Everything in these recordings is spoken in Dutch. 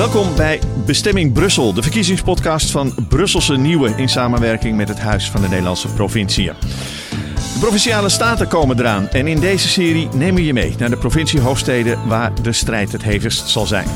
Welkom bij Bestemming Brussel, de verkiezingspodcast van Brusselse Nieuwe in samenwerking met het Huis van de Nederlandse Provinciën. De provinciale staten komen eraan en in deze serie nemen we je mee naar de provinciehoofdsteden waar de strijd het hevigst zal zijn.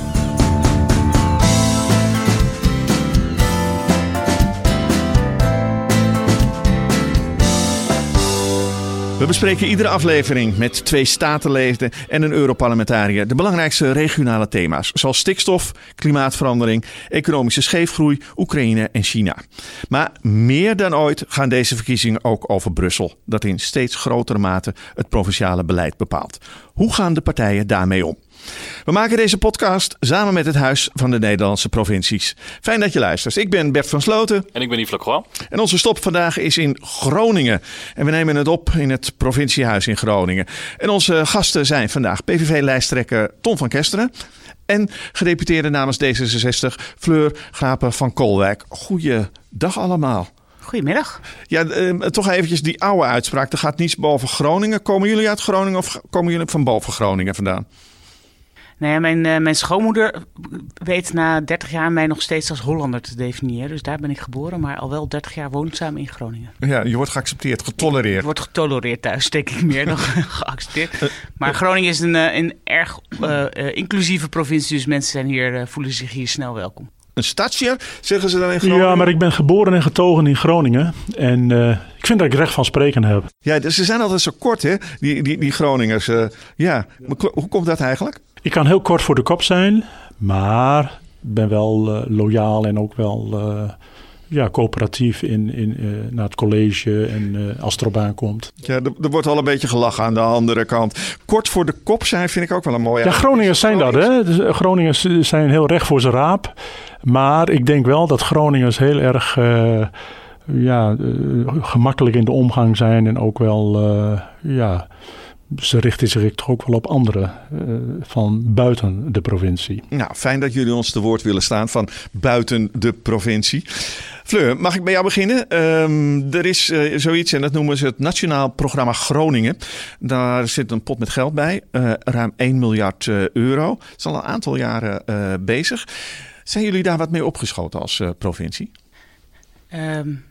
We bespreken iedere aflevering met twee statenleden en een Europarlementariër de belangrijkste regionale thema's, zoals stikstof, klimaatverandering, economische scheefgroei, Oekraïne en China. Maar meer dan ooit gaan deze verkiezingen ook over Brussel, dat in steeds grotere mate het provinciale beleid bepaalt. Hoe gaan de partijen daarmee om? We maken deze podcast samen met het Huis van de Nederlandse Provincies. Fijn dat je luistert. Ik ben Bert van Sloten. En ik ben Yves Lacroix. En onze stop vandaag is in Groningen. En we nemen het op in het provinciehuis in Groningen. En onze gasten zijn vandaag PVV-lijsttrekker Tom van Kesteren. En gedeputeerde namens D66 Fleur Grapen van Kolwijk. Goeiedag allemaal. Goedemiddag. Ja, eh, toch eventjes die oude uitspraak. Er gaat niets boven Groningen. Komen jullie uit Groningen of komen jullie van boven Groningen vandaan? Nee, mijn, uh, mijn schoonmoeder weet na 30 jaar mij nog steeds als Hollander te definiëren. Dus daar ben ik geboren, maar al wel 30 jaar woonzaam in Groningen. Ja, je wordt geaccepteerd, getolereerd. Je wordt getolereerd thuis, denk ik meer dan geaccepteerd. Maar Groningen is een, eh, een erg uh, inclusieve provincie, dus mensen zijn hier, voelen zich hier snel welkom. Een stadsje, zeggen ze dan in Groningen? Ja, maar ik ben geboren en getogen in Groningen. En uh, ik vind dat ik recht van spreken heb. Ja, dus ze zijn altijd zo kort, hè, die, die, die Groningers. Uh, ja, hoe komt dat eigenlijk? Ik kan heel kort voor de kop zijn, maar ben wel uh, loyaal en ook wel uh, ja, coöperatief in, in, uh, naar het college en als het erop aankomt. Ja, er, er, wordt al een beetje gelachen aan de andere kant. Kort voor de kop zijn vind ik ook wel een mooie... Ja, Groningers zijn dat, hè. Dus Groningers zijn heel recht voor zijn raap. Maar ik denk wel dat Groningers heel erg ja, gemakkelijk in de omgang zijn en ook wel... ja, ze richten zich toch ook wel op anderen uh, van buiten de provincie. Nou, fijn dat jullie ons te woord willen staan van buiten de provincie. Fleur, mag ik bij jou beginnen? Um, er is uh, zoiets en dat noemen ze het Nationaal Programma Groningen. Daar zit een pot met geld bij, uh, ruim 1 miljard euro. Het is al een aantal jaren bezig. Zijn jullie daar wat mee opgeschoten als provincie? Um.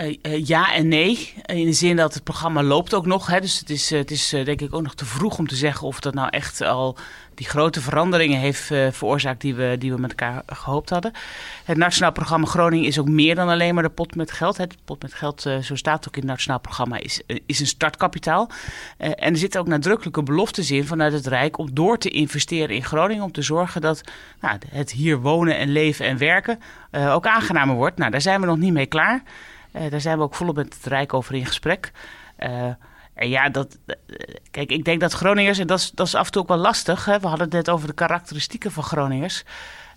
Uh, uh, ja en nee. In de zin dat het programma loopt ook nog. Hè. Dus het is, uh, het is denk ik ook nog te vroeg om te zeggen of dat nou echt al die grote veranderingen heeft veroorzaakt die we, die we met elkaar gehoopt hadden. Het Nationaal Programma Groningen is ook meer dan alleen maar de pot met geld. Het pot met geld, zo staat ook in het Nationaal Programma, is, is een startkapitaal. en er zitten ook nadrukkelijke beloftes in vanuit het Rijk om door te investeren in Groningen. Om te zorgen dat nou, het hier wonen en leven en werken ook aangenamer wordt. Nou, daar zijn we nog niet mee klaar. Uh, daar zijn we ook volop met het Rijk over in gesprek. Uh, en ja, dat, kijk, ik denk dat Groningers, en dat is, dat is af en toe ook wel lastig. Hè? We hadden het net over de karakteristieken van Groningers.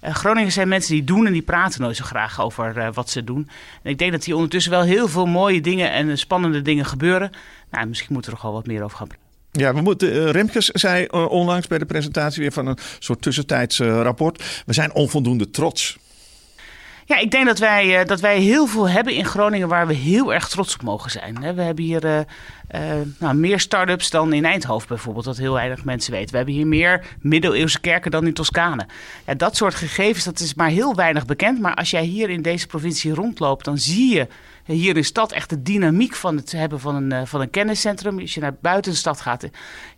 Groningers zijn mensen die doen en die praten nooit zo graag over wat ze doen. En ik denk dat hier ondertussen wel heel veel mooie dingen en spannende dingen gebeuren. Nou, misschien moeten we er gewoon wat meer over gaan ja, we moeten, uh, Remkes zei onlangs bij de presentatie weer van een soort tussentijds rapport. We zijn onvoldoende trots. Ja, ik denk dat wij, uh, dat wij heel veel hebben in Groningen waar we heel erg trots op mogen zijn. We hebben hier uh, uh, nou, meer start-ups dan in Eindhoven bijvoorbeeld, dat heel weinig mensen weten. We hebben hier meer middeleeuwse kerken dan in Toscane. Ja, dat soort gegevens, dat is maar heel weinig bekend. Maar als jij hier in deze provincie rondloopt, dan zie je hier in stad echt de dynamiek van het hebben van een, van een kenniscentrum. Als je naar buiten de stad gaat,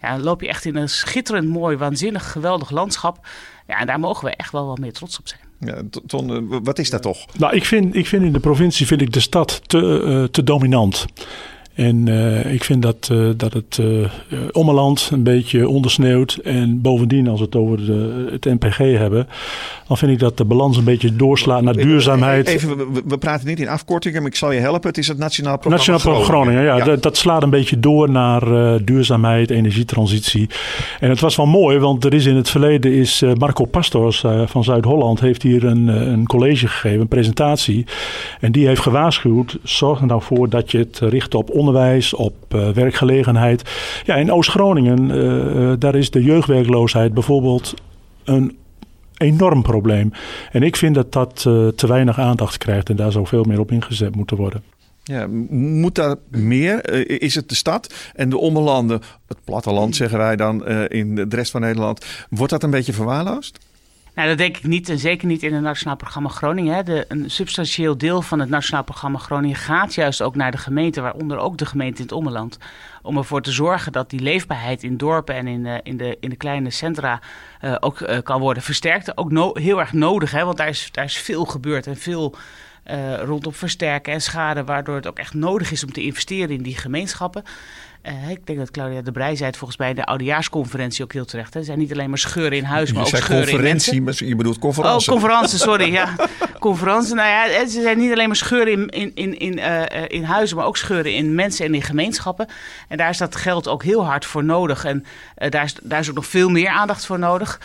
ja, dan loop je echt in een schitterend mooi, waanzinnig, geweldig landschap. Ja, en daar mogen we echt wel wat meer trots op zijn. Ja, Ton, wat is dat toch? Nou, ik vind, ik vind in de provincie vind ik de stad te, uh, te dominant. En uh, ik vind dat, uh, dat het uh, ommeland een beetje ondersneeuwt. En bovendien, als we het over de, het NPG hebben, dan vind ik dat de balans een beetje doorslaat naar duurzaamheid. Even, we, we praten niet in afkortingen, maar ik zal je helpen. Het is het Nationaal Programma Nationaal Programma Groningen. Groningen ja, ja. Dat, dat, slaat een beetje door naar duurzaamheid, energietransitie. En het was wel mooi, want er is in het verleden is Marco Pastors van Zuid-Holland heeft hier een, een college gegeven, een presentatie. En die heeft gewaarschuwd, zorg er nou voor dat je het richt op onderwijs, op uh, werkgelegenheid. Ja, in Oost-Groningen, uh, daar is de jeugdwerkloosheid bijvoorbeeld een enorm probleem. En ik vind dat dat te weinig aandacht krijgt en daar zou veel meer op ingezet moeten worden. Ja, moet daar meer? is het de stad en de ommelanden, het platteland zeggen wij dan in de rest van Nederland, wordt dat een beetje verwaarloosd? Nou, dat denk ik niet. En zeker niet in het Nationaal Programma Groningen. Hè. De, een substantieel deel van het Nationaal Programma Groningen gaat juist ook naar de gemeente, waaronder ook de gemeente in het Ommeland. Om ervoor te zorgen dat die leefbaarheid in dorpen en in, uh, in, de, in de kleine centra uh, ook uh, kan worden versterkt. Ook heel erg nodig, hè, want daar is, daar is veel gebeurd en veel rondom versterken en schade, waardoor het ook echt nodig is om te investeren in die gemeenschappen. Uh, ik denk dat Claudia de Brij zei het volgens mij de oudejaarsconferentie ook heel terecht. Er zijn niet alleen maar scheuren in huis, maar je ook scheuren conferentie, in mensen. Je bedoelt conferentie. Oh, conferentie, sorry. ja, conferentie. Nou ja, ze zijn niet alleen maar scheuren in, in, in, in, uh, in huizen, maar ook scheuren in mensen en in gemeenschappen. En daar is dat geld ook heel hard voor nodig. En uh, daar, is, daar is ook nog veel meer aandacht voor nodig.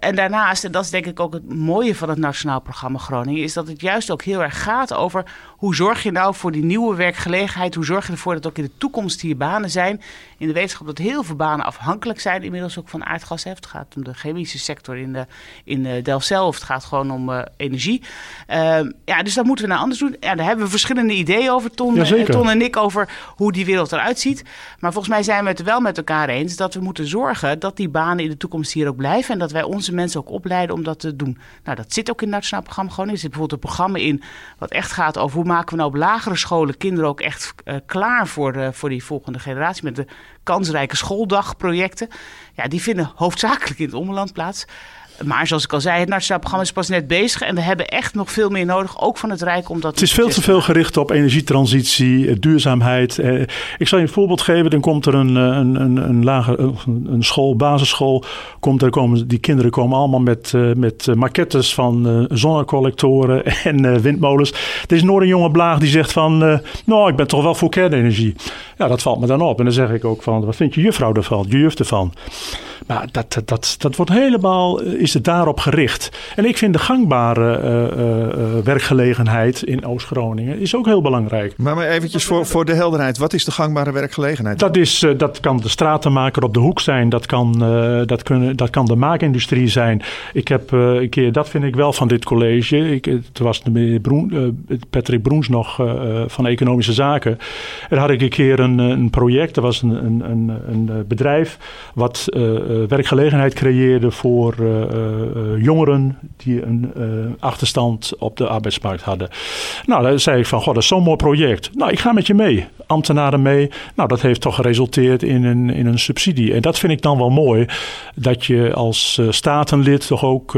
en daarnaast, en dat is denk ik ook het mooie van het Nationaal Programma Groningen, is dat het juist ook heel erg gaat over hoe zorg je nou voor die nieuwe werkgelegenheid? Hoe zorg je ervoor dat ook in de toekomst hier banen zijn? In de wetenschap dat heel veel banen afhankelijk zijn inmiddels ook van aardgas. Het gaat om de chemische sector in, de, in Delfzijl of het gaat gewoon om uh, energie. Uh, ja, dus dat moeten we nou anders doen. Ja, daar hebben we verschillende ideeën over, Ton, ja, Ton en ik, over hoe die wereld eruit ziet. Maar volgens mij zijn we het wel met elkaar eens dat we moeten zorgen dat die banen in de toekomst hier ook blijven. En dat wij onze mensen ook opleiden om dat te doen. Nou, dat zit ook in het Nationaal Programma gewoon. Er zit bijvoorbeeld een programma in wat echt gaat over hoe maken we nou op lagere scholen kinderen ook echt uh, klaar voor, voor die volgende generatie met de kansrijke schooldagprojecten. Ja, die vinden hoofdzakelijk in het omland plaats. Maar zoals ik al zei, het Nationaal Programma is pas net bezig. En we hebben echt nog veel meer nodig, ook van het Rijk. Omdat het is veel te veel gericht op energietransitie, duurzaamheid. Ik zal je een voorbeeld geven. Dan komt er een, een, een, een, lage, een school, basisschool. Komt er komen, die kinderen komen allemaal met, met maquettes van zonnecollectoren en windmolens. Er is nooit een jonge blaag die zegt van... nou, ik ben toch wel voor kernenergie. Ja, dat valt me dan op. En dan zeg ik ook van, wat vindt je juffrouw ervan? Je juf ervan? Maar dat, dat, dat wordt helemaal, is het daarop gericht. En ik vind de gangbare uh, uh, werkgelegenheid in Oost-Groningen is ook heel belangrijk. Maar, maar eventjes voor, voor de helderheid, wat is de gangbare werkgelegenheid? Dat, is, dat kan de stratenmaker op de hoek zijn, dat kan, dat kunnen, dat kan de maakindustrie zijn. Ik heb een keer, dat vind ik wel van dit college, ik, het was de meneer Broen, Patrick Broens nog van Economische Zaken. En had ik een keer een, een project, er was een, een, een, bedrijf wat werkgelegenheid creëerde voor uh, jongeren die een uh, achterstand op de arbeidsmarkt hadden. Nou, dan zei ik van, goh, dat is zo'n mooi project. Nou, ik ga met je mee. Ambtenaren mee. Nou, dat heeft toch geresulteerd in een, in een subsidie. En dat vind ik dan wel mooi, dat je als statenlid toch ook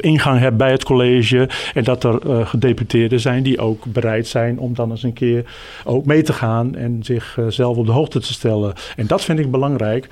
ingang hebt bij het college. En dat er gedeputeerden zijn die ook bereid zijn om dan eens een keer ook mee te gaan en zichzelf op de hoogte te stellen. En dat vind ik belangrijk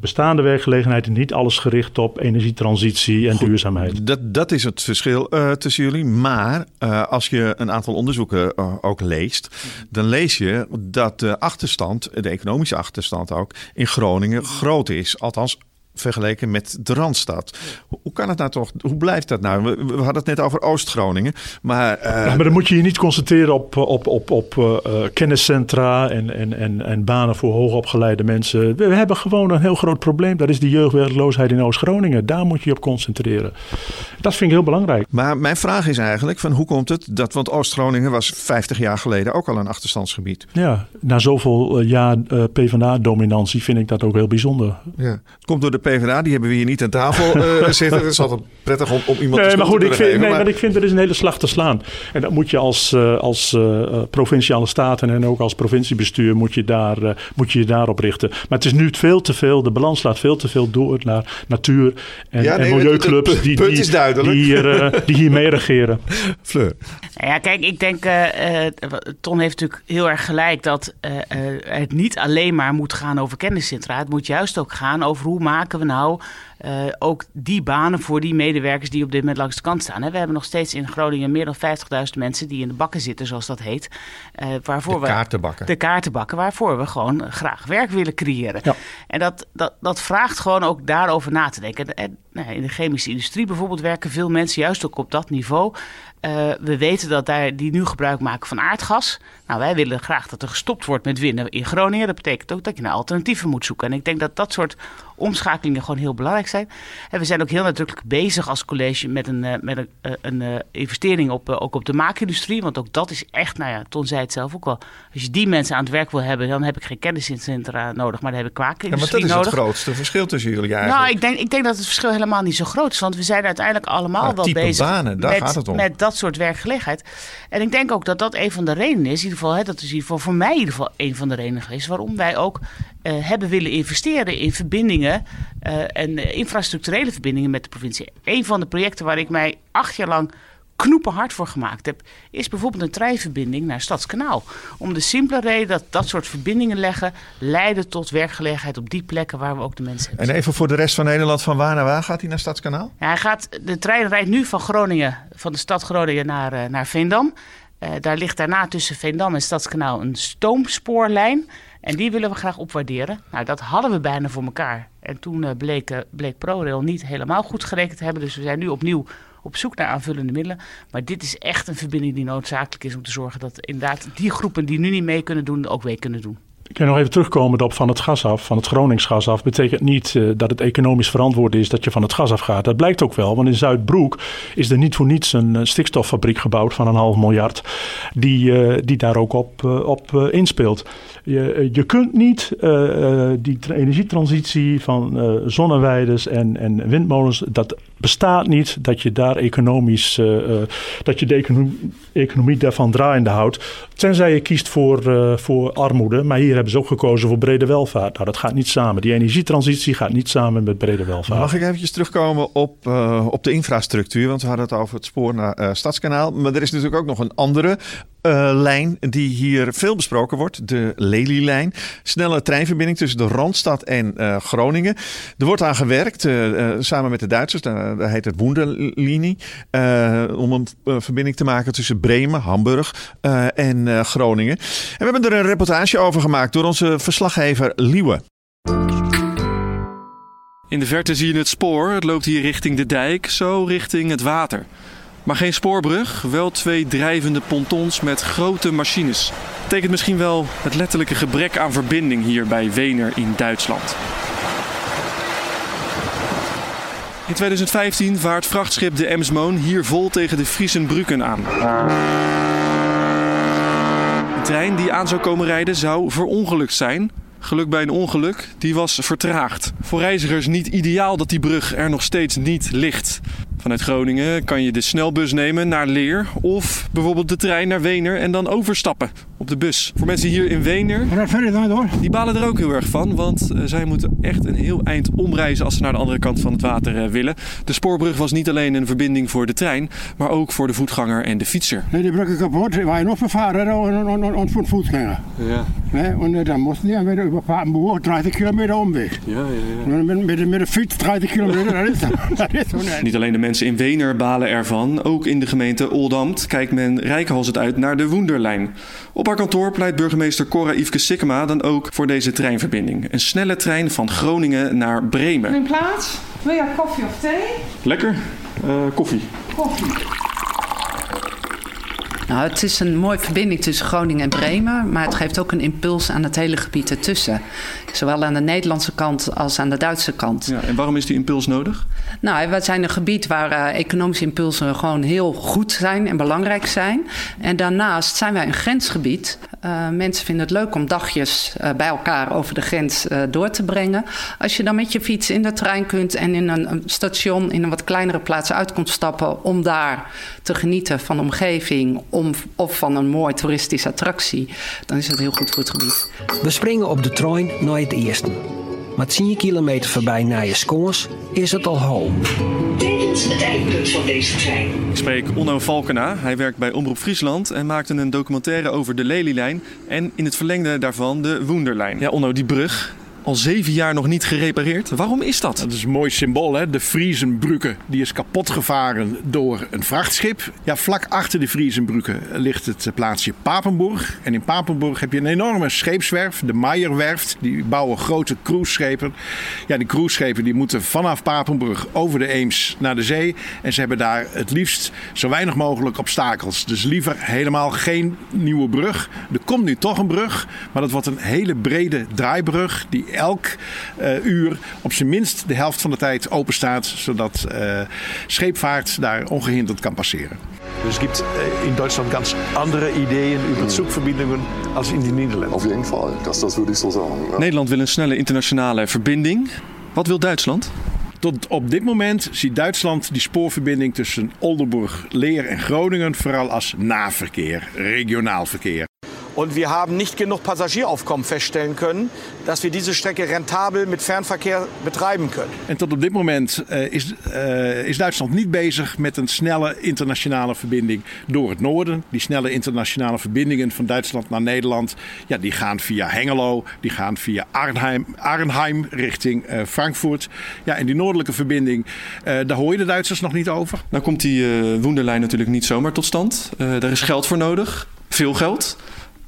bestaande werkgelegenheid en niet alles gericht op energietransitie en Goed, duurzaamheid. Dat, dat is het verschil uh, tussen jullie. Maar uh, als je een aantal onderzoeken uh, ook leest, dan lees je dat de achterstand, de economische achterstand ook, in Groningen groot is. Althans, vergeleken met de Randstad. Hoe kan het nou toch? Hoe blijft dat nou? We, we hadden het net over Oost-Groningen. Maar, uh... ja, maar dan moet je je niet concentreren op, op, op, op uh, kenniscentra en, en, en, en banen voor hoogopgeleide mensen. We hebben gewoon een heel groot probleem. Dat is de jeugdwerkloosheid in Oost-Groningen. Daar moet je je op concentreren. Dat vind ik heel belangrijk. Maar mijn vraag is eigenlijk: van hoe komt het dat, want Oost-Groningen was 50 jaar geleden ook al een achterstandsgebied? Ja, na zoveel jaar uh, PvdA-dominantie vind ik dat ook heel bijzonder. Ja. Het komt door de PvdA, die hebben we hier niet aan tafel uh, zitten. Het is altijd prettig om, om iemand nee, te maar goed, te ik vind, geven, nee, maar... maar ik vind er is een hele slag te slaan. En dat moet je als, uh, als uh, provinciale staten en ook als provinciebestuur moet je, daar, uh, moet je je daarop richten. Maar het is nu veel te veel, de balans slaat veel te veel door naar natuur en, ja, nee, en milieuclubs het, het, het die, die, die, hier, die hier mee regeren. Fleur. Nou ja, kijk, ik denk, Ton heeft natuurlijk heel erg gelijk dat het niet alleen maar moet gaan over kenniscentra. Het moet juist ook gaan over hoe maken we nou uh, ook die banen voor die medewerkers die op dit moment langs de kant staan. Hè. We hebben nog steeds in Groningen meer dan 50.000 mensen die in de bakken zitten, zoals dat heet. Uh, waarvoor de we, kaartenbakken. De kaartenbakken, waarvoor we gewoon graag werk willen creëren. Ja. En dat, dat, dat vraagt gewoon ook daarover na te denken. En, nou, in de chemische industrie bijvoorbeeld werken veel mensen juist ook op dat niveau. Uh, we weten dat daar, die nu gebruik maken van aardgas. Nou, wij willen graag dat er gestopt wordt met winnen in Groningen. Dat betekent ook dat je naar alternatieven moet zoeken. En ik denk dat dat soort omschakelingen gewoon heel belangrijk zijn. Zijn. En we zijn ook heel nadrukkelijk bezig als college met een, uh, met een, uh, een investering op, ook op de maakindustrie. Want ook dat is echt, nou ja, Ton zei het zelf ook wel. Als je die mensen aan het werk wil hebben, dan heb ik geen kenniscentra nodig, maar dan heb ik kwaakindustrie nodig. Ja, maar dat is het grootste verschil tussen jullie eigenlijk. Nou, ik denk, ik denk dat het verschil helemaal niet zo groot is. Want we zijn uiteindelijk allemaal ah, wel bezig banen, daar met, gaat het om. met dat soort werkgelegenheid. En ik denk ook dat dat een van de redenen is. In ieder geval, hè, dat is in ieder geval voor mij in ieder geval een van de redenen geweest waarom wij ook uh, hebben willen investeren in verbindingen uh, en uh, infrastructurele verbindingen met de provincie. Een van de projecten waar ik mij acht jaar lang knoepen hard voor gemaakt heb, is bijvoorbeeld een treinverbinding naar Stadskanaal. Om de simpele reden dat dat soort verbindingen leggen leiden tot werkgelegenheid op die plekken waar we ook de mensen hebben. En even voor de rest van Nederland, van waar naar waar gaat hij naar Stadskanaal? Ja, hij gaat, de trein rijdt nu van Groningen, van de stad Groningen naar, naar Veendam. Daar ligt daarna tussen Veendam en Stadskanaal een stoomspoorlijn. En die willen we graag opwaarderen. Nou, dat hadden we bijna voor elkaar. En toen bleek, uh, bleek ProRail niet helemaal goed gerekend te hebben. Dus we zijn nu opnieuw op zoek naar aanvullende middelen. Maar dit is echt een verbinding die noodzakelijk is om te zorgen dat inderdaad die groepen die nu niet mee kunnen doen, ook mee kunnen doen. Ik kan nog even terugkomen op van het gas af, van het Groningsgas af. Betekent niet uh, dat het economisch verantwoord is dat je van het gas af gaat. Dat blijkt ook wel, want in Zuidbroek is er niet voor niets een uh, stikstoffabriek gebouwd van een half miljard. Die, uh, die daar ook op, op inspeelt. Je, je kunt niet die energietransitie van zonneweiders en, en windmolens, dat bestaat niet dat je daar economisch, dat je de economie, daarvan draaiende houdt. Tenzij je kiest voor, voor armoede, maar hier hebben ze ook gekozen voor brede welvaart. Nou, dat gaat niet samen. Die energietransitie gaat niet samen met brede welvaart. Mag ik eventjes terugkomen op, op de infrastructuur? Want we hadden het over het spoor naar Stadskanaal. Maar er is natuurlijk ook nog een andere uh, lijn die hier veel besproken wordt. De Lelylijn. Snelle treinverbinding tussen de Randstad en uh, Groningen. Er wordt aan gewerkt uh, samen met de Duitsers. Dat heet het Wunderlinie. om een verbinding te maken tussen Bremen, Hamburg en Groningen. En we hebben er een reportage over gemaakt door onze verslaggever Liewe. In de verte zie je het spoor. Het loopt hier richting de dijk, zo richting het water. Maar geen spoorbrug, wel twee drijvende pontons met grote machines. Betekent misschien wel het letterlijke gebrek aan verbinding hier bij Wener in Duitsland. In 2015 vaart vrachtschip de Emsmoon hier vol tegen de Friesenbrücken aan. De trein die aan zou komen rijden zou verongelukt zijn. Geluk bij een ongeluk, die was vertraagd. Voor reizigers niet ideaal dat die brug er nog steeds niet ligt. Vanuit Groningen kan je de snelbus nemen naar Leer of bijvoorbeeld de trein naar Wener en dan overstappen op de bus. Voor mensen hier in Wener, die balen er ook heel erg van, want uh, zij moeten echt een heel eind omreizen als ze naar de andere kant van het water uh, willen. De spoorbrug was niet alleen een verbinding voor de trein, maar ook voor de voetganger en de fietser. Nee, die brug is kapot, wij nog vervaren en voor voetganger. Ja. Nee, en dan moesten die weer behoorlijk 30 kilometer omweg. Ja, ja, ja. Met, met, met de fiets 30 kilometer, dat is, dat. Niet alleen de mensen in Wener balen ervan, ook in de gemeente Oldambt kijkt men rijkhalsend uit naar de Woenderlijn. Op haar kantoor pleit burgemeester Cora Yveske Sikkema dan ook voor deze treinverbinding. Een snelle trein van Groningen naar Bremen. In plaats, wil je koffie of thee? Lekker. Uh, koffie. Koffie. Nou, het is een mooie verbinding tussen Groningen en Bremen, maar het geeft ook een impuls aan het hele gebied ertussen. Zowel aan de Nederlandse kant als aan de Duitse kant. Ja, en waarom is die impuls nodig? Nou, we zijn een gebied waar uh, economische impulsen gewoon heel goed zijn en belangrijk zijn. En daarnaast zijn wij een grensgebied. Uh, mensen vinden het leuk om dagjes uh, bij elkaar over de grens door te brengen. Als je dan met je fiets in de trein kunt en in een, een station in een wat kleinere plaats uit kunt stappen om daar te genieten van de omgeving om, of van een mooie toeristische attractie, dan is het heel goed voor het gebied. We springen op de trein naar het eerste. Maar 10 kilometer voorbij naar je is het al home. Tijdens het eindpunt van deze trein. Ik spreek Onno Valkena. Hij werkt bij Omroep Friesland en maakte een documentaire over de Lelylijn en in het verlengde daarvan de Woenderlijn. Ja, Onno, die brug, al zeven jaar nog niet gerepareerd. Waarom is dat? Dat is een mooi symbool, hè? De Friesenbrücke. Die is kapot gevaren door een vrachtschip. Ja, vlak achter de Friesenbrücke ligt het plaatsje Papenburg. En in Papenburg heb je een enorme scheepswerf, de Meierwerft. Die bouwen grote cruiseschepen. Ja, die cruiseschepen die moeten vanaf Papenburg over de Eems naar de zee. En ze hebben daar het liefst zo weinig mogelijk obstakels. Dus liever helemaal geen nieuwe brug. Er komt nu toch een brug, maar dat wordt een hele brede draaibrug die elk uh, uur op zijn minst de helft van de tijd open staat, zodat uh, scheepvaart daar ongehinderd kan passeren. Dus es gibt in Deutschland ganz andere Ideen über Zugverbindungen als in die Niederlanden. Auf jeden Fall, das, das würde ich so sagen. Ja. Nederland wil een snelle internationale verbinding. Wat wil Duitsland? Tot op dit moment ziet Duitsland die spoorverbinding tussen Oldenburg, Leer en Groningen vooral als nahverkeer, regionaal verkeer. Und wir haben nicht genug Passagieraufkommen feststellen können, dass wir diese Strecke rentabel mit Fernverkehr betreiben können. En tot op dit moment uh, is, uh, is Duitsland niet bezig met een snelle internationale verbinding door het noorden. Die snelle internationale verbindingen van Duitsland naar Nederland, ja, die gaan via Hengelo, die gaan via Arnhem, Arnhem richting uh, Frankfurt. Ja, en die noordelijke verbinding, daar hoor je de Duitsers nog niet over. Nou komt die Woenderlijn natuurlijk niet zomaar tot stand. daar is geld voor nodig, veel geld.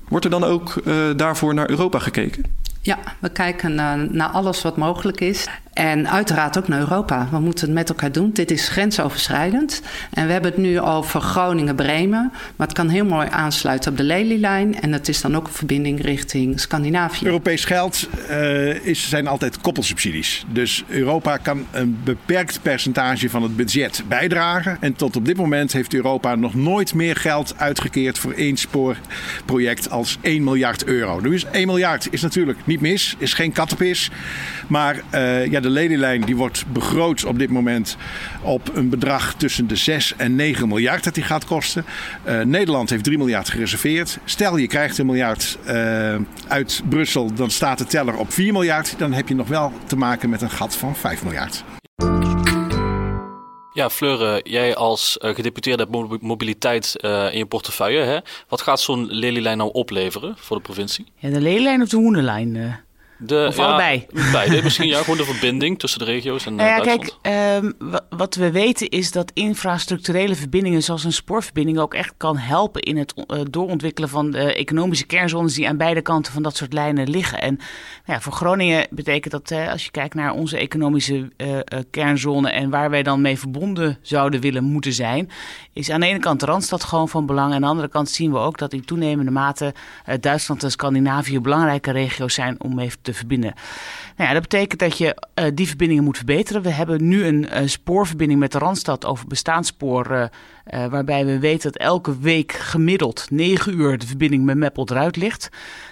Wordt er dan ook uh, daarvoor naar Europa gekeken? Ja, we kijken uh, naar alles wat mogelijk is. En uiteraard ook naar Europa. We moeten het met elkaar doen. Dit is grensoverschrijdend. En we hebben het nu over Groningen-Bremen. Maar het kan heel mooi aansluiten op de Lelylijn. En het is dan ook een verbinding richting Scandinavië. Europees geld uh, is, zijn altijd koppelsubsidies. Dus Europa kan een beperkt percentage van het budget bijdragen. En tot op dit moment heeft Europa nog nooit meer geld uitgekeerd voor één spoorproject als 1 miljard euro. Nu is 1 miljard is natuurlijk niet mis, is geen kattenpis. Maar uh, ja, de lelylijn die wordt begroot op dit moment op een bedrag tussen de 6 en 9 miljard dat die gaat kosten. Uh, Nederland heeft 3 miljard gereserveerd. Stel je krijgt een miljard uh, uit Brussel, dan staat de teller op 4 miljard. Dan heb je nog wel te maken met een gat van 5 miljard. Ja, Fleur, jij als uh, gedeputeerde hebt mobiliteit uh, in je portefeuille. Hè? Wat gaat zo'n lelylijn nou opleveren voor de provincie? Ja, de lelylijn of de hoenderlijn? De, of allebei? Beide. Misschien ja, gewoon de verbinding tussen de regio's en nou ja, Duitsland. Kijk, um, wat we weten is dat infrastructurele verbindingen zoals een spoorverbinding ook echt kan helpen in het uh, doorontwikkelen van de economische kernzones die aan beide kanten van dat soort lijnen liggen. En ja, voor Groningen betekent dat uh, als je kijkt naar onze economische uh, kernzone en waar wij dan mee verbonden zouden willen moeten zijn, is aan de ene kant de Randstad gewoon van belang. En aan de andere kant zien we ook dat in toenemende mate Duitsland en Scandinavië belangrijke regio's zijn om mee te verbinden. Nou ja, dat betekent dat je uh, die verbindingen moet verbeteren. We hebben nu een uh, spoorverbinding met de Randstad over bestaanspoor. Uh, waarbij we weten dat elke week gemiddeld 9 uur de verbinding met Meppel eruit ligt.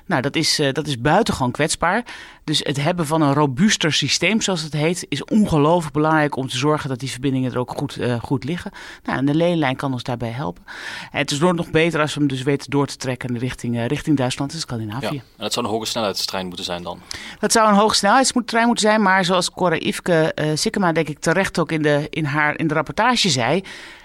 Nou, dat is, dat is buitengewoon kwetsbaar. Dus het hebben van een robuuster systeem, zoals het heet, is ongelooflijk belangrijk om te zorgen dat die verbindingen er ook goed, goed liggen. Nou, en de leenlijn kan ons daarbij helpen. En het is nog beter als we hem dus weten door te trekken richting, richting Duitsland en Scandinavië. Ja, en het zou een hoge snelheidstrein moeten zijn dan? Dat zou een hoge snelheidstrein moeten zijn, maar zoals Cora Ifke uh, Sikkema denk ik terecht ook in de, in haar, in de rapportage zei...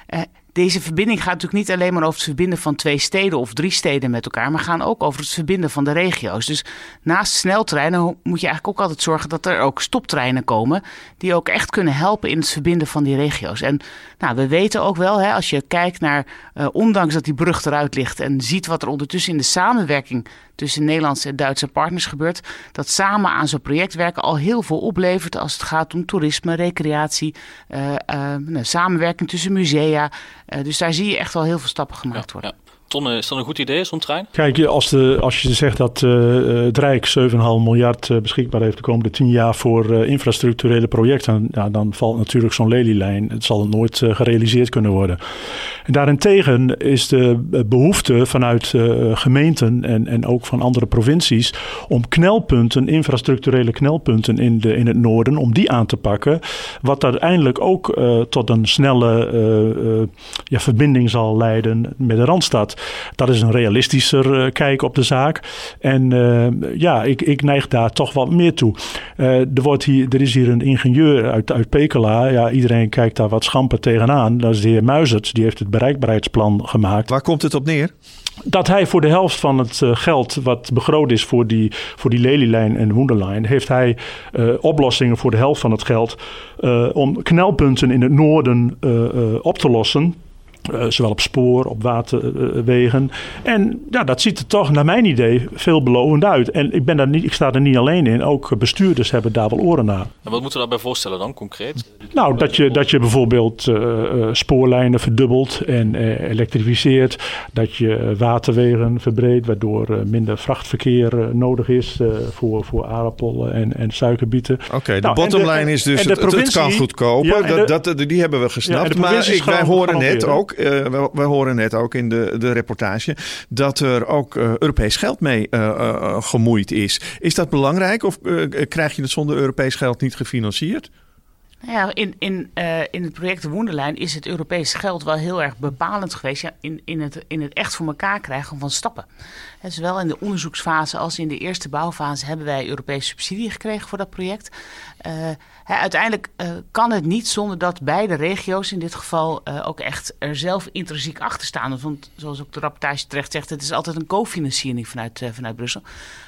Uh, deze verbinding gaat natuurlijk niet alleen maar over het verbinden van twee steden of drie steden met elkaar, maar gaan ook over het verbinden van de regio's. Dus naast sneltreinen moet je eigenlijk ook altijd zorgen dat er ook stoptreinen komen, die ook echt kunnen helpen in het verbinden van die regio's. En nou, we weten ook wel, hè, als je kijkt naar, uh, ondanks dat die brug eruit ligt en ziet wat er ondertussen in de samenwerking tussen Nederlandse en Duitse partners gebeurt, dat samen aan zo'n project werken al heel veel oplevert als het gaat om toerisme, recreatie, uh, uh, nou, samenwerking tussen musea. Uh, dus daar zie je echt wel heel veel stappen gemaakt ja, worden. Ja. Ton, is dat een goed idee, zo'n trein? Kijk, als, de, als je zegt dat uh, het Rijk 7,5 miljard uh, beschikbaar heeft de komende 10 jaar voor uh, infrastructurele projecten, ja, dan valt natuurlijk zo'n lelielijn. Het zal nooit gerealiseerd kunnen worden. En daarentegen is de behoefte vanuit gemeenten en, en ook van andere provincies om knelpunten, infrastructurele knelpunten in, de, in het noorden, om die aan te pakken. Wat uiteindelijk ook tot een snelle ja, verbinding zal leiden met de Randstad. Dat is een realistischer uh, kijk op de zaak. En uh, ja, ik, ik neig daar toch wat meer toe. Uh, er, wordt hier, er is hier een ingenieur uit, uit Pekela. Ja, iedereen kijkt daar wat schamper tegenaan. Dat is de heer Muizert. Die heeft het bereikbaarheidsplan gemaakt. Waar komt het op neer? Dat hij voor de helft van het geld wat begroot is voor die, voor die Lelylijn en Hoenderlijn... heeft hij oplossingen voor de helft van het geld... om knelpunten in het noorden op te lossen... Uh, zowel op spoor, op waterwegen. en ja, dat ziet er toch, naar mijn idee, veelbelovend uit. En ik, ben daar niet, ik sta er niet alleen in. Ook bestuurders hebben daar wel oren naar. En wat moeten we daarbij voorstellen dan, concreet? Nou, dat je, dat je bijvoorbeeld uh, spoorlijnen verdubbelt en elektrificeert. Dat je waterwegen verbreedt, waardoor minder vrachtverkeer nodig is voor, voor aardappelen en, en suikerbieten. Oké, de nou, bottomline is dus, het, het, kan goedkoper. Ja, dat, dat, die hebben we gesnapt. maar ik, wij horen net ook, uh, wij, horen net ook in de, de reportage dat er ook uh, Europees geld mee uh, gemoeid is. Is dat belangrijk of krijg je het zonder Europees geld niet gefinancierd? Nou ja, in, in, in het project de Woenderlijn is het Europees geld wel heel erg bepalend geweest ja, in, in, het, in het echt voor elkaar krijgen van stappen. Zowel in de onderzoeksfase als in de eerste bouwfase hebben wij Europese subsidie gekregen voor dat project. Hè, uiteindelijk uh, kan het niet zonder dat beide regio's in dit geval ook echt er zelf intrinsiek achter staan. Want zoals ook de rapportage terecht zegt, het is altijd een cofinanciering vanuit, vanuit Brussel.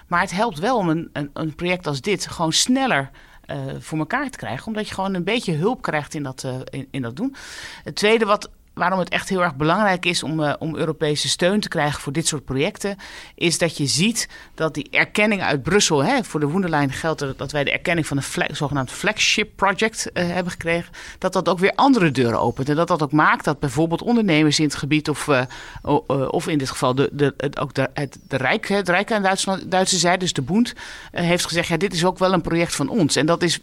Maar het helpt wel om een, een, een project als dit gewoon sneller voor elkaar te krijgen. Omdat je gewoon een beetje hulp krijgt in dat, in, in, dat doen. Het tweede wat waarom het echt heel erg belangrijk is om, uh, om Europese steun te krijgen voor dit soort projecten, is dat je ziet dat die erkenning uit Brussel, hè, voor de Woenderlijn geldt dat wij de erkenning van een zogenaamd flagship project uh, hebben gekregen, dat dat ook weer andere deuren opent. En dat dat ook maakt dat bijvoorbeeld ondernemers in het gebied, of, uh, of in dit geval de, de, ook de, het, de Rijk, het Rijk aan Duitse zijde, dus de Bund, heeft gezegd, ja, dit is ook wel een project van ons. En dat is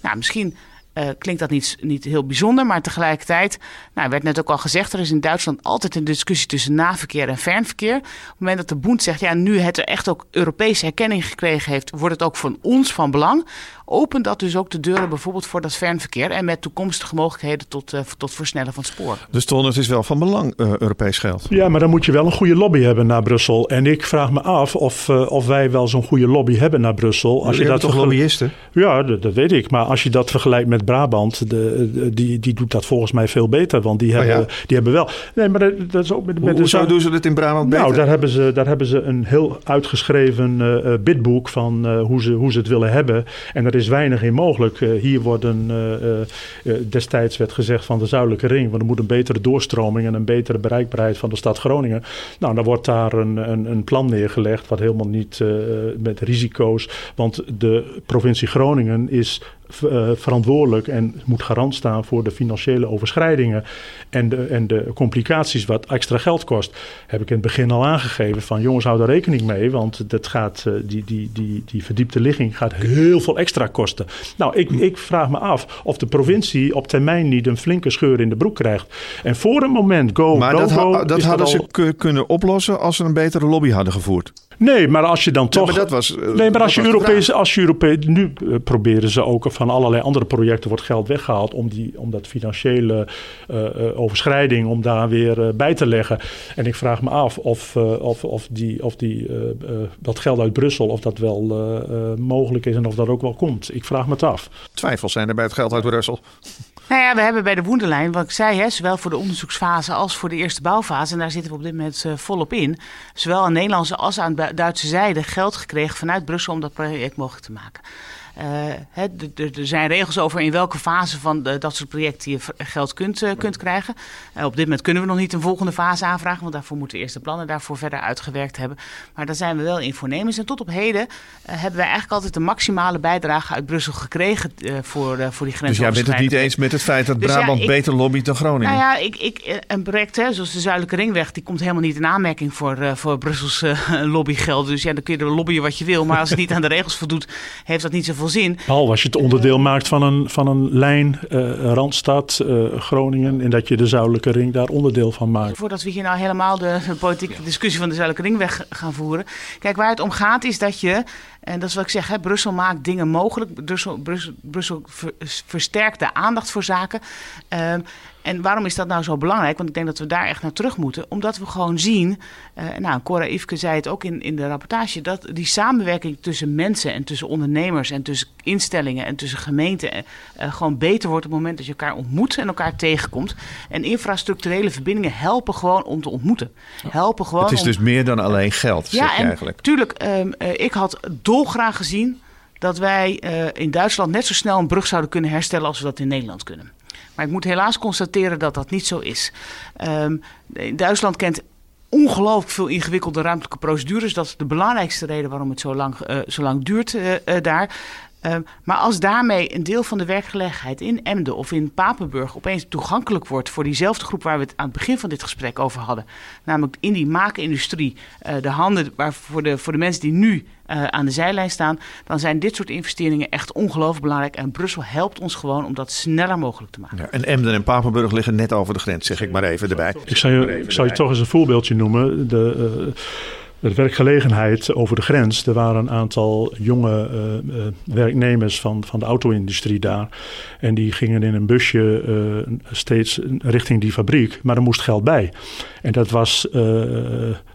nou, misschien uh, klinkt dat niet, niet heel bijzonder, maar tegelijkertijd, nou, werd net ook al gezegd, er is in Duitsland altijd een discussie tussen naverkeer en fernverkeer. Op het moment dat de Bund zegt, ja, nu het er echt ook Europese herkenning gekregen heeft, wordt het ook van ons van belang opent dat dus ook de deuren bijvoorbeeld voor dat fernverkeer en met toekomstige mogelijkheden tot, uh, tot versnellen van het spoor. Dus Ton, het is wel van belang, uh, Europees geld. Ja, maar dan moet je wel een goede lobby hebben naar Brussel. En ik vraag me af of, uh, of wij wel zo'n goede lobby hebben naar Brussel. Als je, je dat toch lobbyisten? Ja, dat, dat, weet ik. Maar als je dat vergelijkt met Brabant, die, die doet dat volgens mij veel beter. Want die hebben, oh ja. die hebben wel. Nee, maar dat, dat is ook met, met Hoezo doen ze dit in Brabant beter? Nou, daar hebben ze, daar hebben ze een heel uitgeschreven bidboek van hoe, ze, hoe ze het willen hebben. En er is weinig in mogelijk. Eh, hier worden eh, eh, destijds werd gezegd van de zuidelijke ring, want er moet een betere doorstroming en een betere bereikbaarheid van de stad Groningen. Nou, dan wordt daar een, een, een plan neergelegd wat helemaal niet met risico's, want de provincie Groningen is uh, verantwoordelijk en moet garant staan voor de financiële overschrijdingen en de, en de complicaties wat extra geld kost. Heb ik in het begin al aangegeven van jongens, hou daar rekening mee, want dat gaat, uh, die, die, die, die verdiepte ligging gaat heel veel extra kosten. Nou, ik, ik vraag me af of de provincie op termijn niet een flinke scheur in de broek krijgt. En voor een moment go, maar go, dat, go, ha dat hadden al... ze kunnen oplossen als ze een betere lobby hadden gevoerd. Nee, maar als je dan toch. Ja, maar dat was, uh, nee, maar als je Europees, als je Europees. Nu uh, proberen ze ook van allerlei andere projecten wordt geld weggehaald om, die, om dat financiële uh, overschrijding, om daar weer bij te leggen. En ik vraag me af of, of, of, die, of die, dat geld uit Brussel, of dat wel mogelijk is en of dat ook wel komt. Ik vraag me het af. Twijfels zijn er bij het geld uit Brussel. Nou ja, we hebben bij de Woenderlijn, wat ik zei, hè, zowel voor de onderzoeksfase als voor de eerste bouwfase, en daar zitten we op dit moment uh, volop in, zowel aan Nederlandse als aan Duitse zijde geld gekregen vanuit Brussel om dat project mogelijk te maken. Uh, er zijn regels over in welke fase van de, dat soort projecten je geld kunt, uh, kunt krijgen. Uh, op dit moment kunnen we nog niet een volgende fase aanvragen, want daarvoor moeten we eerst de plannen daarvoor verder uitgewerkt hebben. Maar daar zijn we wel in voornemens. En tot op heden hebben wij eigenlijk altijd de maximale bijdrage uit Brussel gekregen voor, voor die grenzen. Dus jij bent het niet eens met het feit dat dus Brabant ja, ik, beter lobbyt dan Groningen? Nou ja, ik, ik, een project hè, zoals de Zuidelijke Ringweg, die komt helemaal niet in aanmerking voor, voor Brussels lobbygeld. Dus ja, dan kun je er lobbyen wat je wil, maar als het niet aan de regels voldoet, heeft dat niet zoveel zin. Behalve als je het onderdeel maakt van een, van een lijn uh, Randstad, uh, Groningen. En dat je de Zuidelijke Ring daar onderdeel van maakt. Voordat we hier nou helemaal de, de politieke discussie van de Zuidelijke Ring weg gaan voeren. Kijk, waar het om gaat is dat je en dat is wat ik zeg, hè, Brussel maakt dingen mogelijk. Brussel, Brussel, Brussel versterkt de aandacht voor zaken. Um, en waarom is dat nou zo belangrijk? Want ik denk dat we daar echt naar terug moeten. Omdat we gewoon zien, uh, nou, Cora Ifke zei het ook in, in de rapportage, dat die samenwerking tussen mensen en tussen ondernemers en tussen instellingen en tussen gemeenten uh, gewoon beter wordt op het moment dat je elkaar ontmoet en elkaar tegenkomt. En infrastructurele verbindingen helpen gewoon om te ontmoeten. Helpen gewoon. Het is om, dus meer dan alleen geld, ja, zeg je eigenlijk. Tuurlijk, um, uh, ik had dolgraag gezien dat wij in Duitsland net zo snel een brug zouden kunnen herstellen als we dat in Nederland kunnen. Maar ik moet helaas constateren dat dat niet zo is. Um, Duitsland kent ongelooflijk veel ingewikkelde ruimtelijke procedures. Dat is de belangrijkste reden waarom het zo lang, lang duurt uh, daar. Ehm, maar als daarmee een deel van de werkgelegenheid in Emden of in Papenburg opeens toegankelijk wordt voor diezelfde groep waar we het aan het begin van dit gesprek over hadden, namelijk in die maakindustrie, uh, de handen waar voor, de, voor de mensen die nu uh, aan de zijlijn staan, dan zijn dit soort investeringen echt ongelooflijk belangrijk. En Brussel helpt ons gewoon om dat sneller mogelijk te maken. Ja, en Emden en Papenburg liggen net over de grens, zeg ik maar even erbij. Ik zou je, ik zou je toch eens een voorbeeldje noemen. De, uh, de werkgelegenheid over de grens. Er waren een aantal jonge uh, uh, werknemers van, van de auto-industrie daar. En die gingen in een busje uh, steeds richting die fabriek. Maar er moest geld bij. En dat was,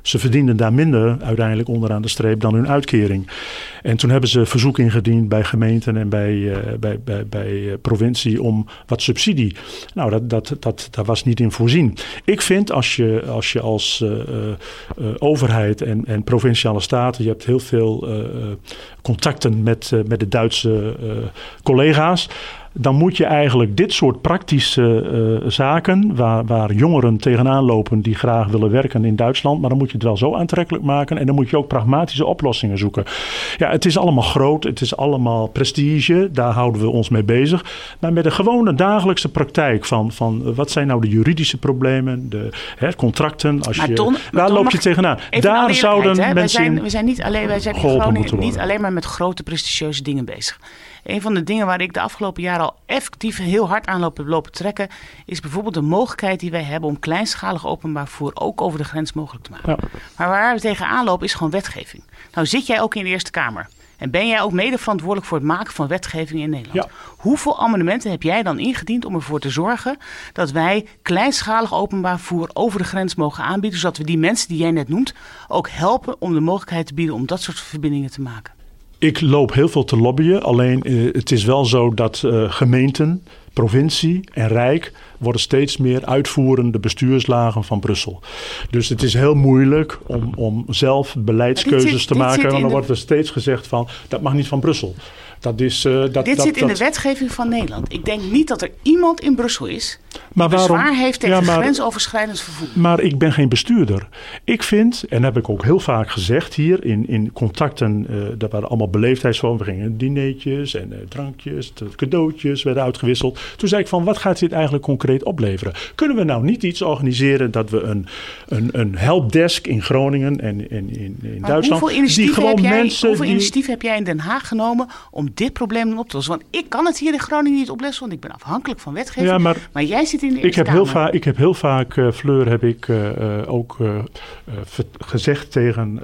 ze verdienden daar minder uiteindelijk onderaan de streep dan hun uitkering. En toen hebben ze verzoek ingediend bij gemeenten en bij, bij, bij, bij provincie om wat subsidie. Nou, dat, dat, dat, dat was niet in voorzien. Ik vind als je als, je als overheid en en, provinciale staten. Je hebt heel veel contacten met, met de Duitse collega's dan moet je eigenlijk dit soort praktische uh, zaken, waar, waar jongeren tegenaan lopen die graag willen werken in Duitsland, maar dan moet je het wel zo aantrekkelijk maken en dan moet je ook pragmatische oplossingen zoeken. Ja, het is allemaal groot, het is allemaal prestige, daar houden we ons mee bezig. Maar met de gewone dagelijkse praktijk van, van wat zijn nou de juridische problemen, de hè, contracten, als je, Ton, daar loop je tegenaan. Daar zouden hè? mensen wij zijn, we zijn niet alleen, wij zijn Groningen niet alleen maar met grote prestigieuze dingen bezig. Een van de dingen waar ik de afgelopen jaren al effectief heel hard aan lopen, lopen trekken, is bijvoorbeeld de mogelijkheid die wij hebben om kleinschalig openbaar vervoer ook over de grens mogelijk te maken. Ja. Maar waar we tegenaan lopen is gewoon wetgeving. Nou zit jij ook in de Eerste Kamer. En ben jij ook mede verantwoordelijk voor het maken van wetgeving in Nederland? Ja. Hoeveel amendementen heb jij dan ingediend om ervoor te zorgen dat wij kleinschalig openbaar vervoer over de grens mogen aanbieden, zodat we die mensen die jij net noemt ook helpen om de mogelijkheid te bieden om dat soort verbindingen te maken? Ik loop heel veel te lobbyen. Alleen uh, het is wel zo dat uh, gemeenten, provincie en Rijk worden steeds meer uitvoerende bestuurslagen van Brussel. Dus het is heel moeilijk om, om zelf beleidskeuzes zit, te maken. Want dan de... wordt er steeds gezegd van dat mag niet van Brussel. Dat is, uh, dat, Dit dat, zit in dat... de wetgeving van Nederland. Ik denk niet dat er iemand in Brussel is die maar waarom? bezwaar heeft tegen ja, maar, grensoverschrijdend vervoer. Maar ik ben geen bestuurder. Ik vind, en heb ik ook heel vaak gezegd hier in, in contacten, uh, dat waren allemaal beleefdheidsvormen. We gingen dineetjes en uh, drankjes, cadeautjes werden uitgewisseld. Toen zei ik van, wat gaat dit eigenlijk concreet opleveren? Kunnen we nou niet iets organiseren dat we een, een, een helpdesk in Groningen en in, in, in Duitsland... Hoeveel initiatief, die gewoon heb, jij, mensen hoeveel die... initiatief heb jij in Den Haag genomen om dit probleem dan op te lossen? Want ik kan het hier in Groningen niet oplossen, want ik ben afhankelijk van wetgeving. Ja, maar, maar jij zit in de Eerste ik heb, Kamer. heel vaak, ik heb heel vaak, uh, Fleur, heb ik uh, uh, ook gezegd tegen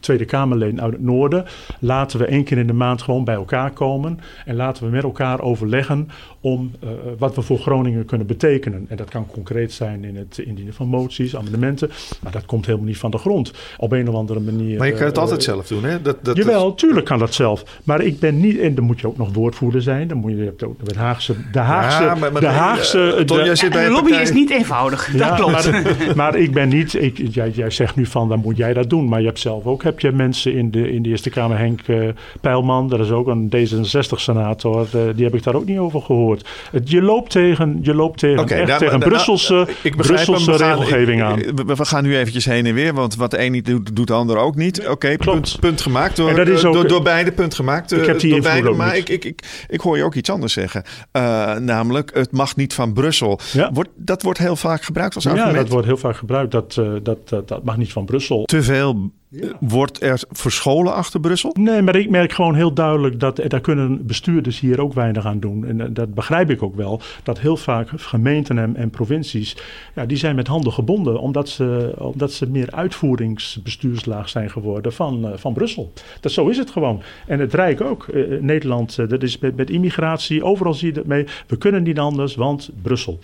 Tweede Kamerleden uit het noorden. Laten we één keer in de maand gewoon bij elkaar komen. En laten we met elkaar overleggen om wat we voor Groningen kunnen betekenen. En dat kan concreet zijn in het indienen van moties, amendementen. Maar dat komt helemaal niet van de grond. Op een of andere manier. Maar je kan het altijd zelf doen, hè? Dat, dat, jawel, tuurlijk kan dat zelf. Maar ik ben niet. En dan moet je ook nog woordvoerder zijn. Dan moet je, je hebt ook de Haagse. De Haagse. Ja, maar, maar de Haagse. Uh, Ton, de, de lobby partij... is niet eenvoudig. Ja, dat klopt. Maar, maar, ik ben niet. Ik, jij, jij, zegt nu van dan moet jij dat doen. Maar je hebt zelf ook. Heb je mensen in de, in de Eerste Kamer. Henk uh, Pijlman. Dat is ook een D66-senator. Uh, die heb ik daar ook niet over gehoord. Je loopt tegen. Je loopt tegen, okay, echt nou, tegen nou, Brusselse, ik Brusselse hem, we gaan, regelgeving aan. Ik, we, we, gaan nu eventjes heen en weer. Want wat de een niet doet, doet de ander ook niet. Oké, okay, punt, punt gemaakt. Door, dat is ook, door, door beide punt gemaakt. Ik heb die beide, maar ik, ik, ik, ik hoor je ook iets anders zeggen. Uh, namelijk, het mag niet van Brussel. Ja. Wordt, dat wordt heel vaak gebruikt als argument. Ja, dat wordt heel vaak gebruikt. Dat, uh, dat, dat, dat mag niet van Brussel. Te veel ja. Wordt er verscholen achter Brussel? Nee, maar ik merk gewoon heel duidelijk dat daar kunnen bestuurders hier ook weinig aan doen. En dat begrijp ik ook wel. Dat heel vaak gemeenten en, en provincies, ja, die zijn met handen gebonden. Omdat ze, omdat ze meer uitvoeringsbestuurslaag zijn geworden van, uh, van Brussel. Dat, zo is het gewoon. En het Rijk ook. Uh, Nederland, dat is met, met immigratie, overal zie je dat mee. We kunnen niet anders, want Brussel.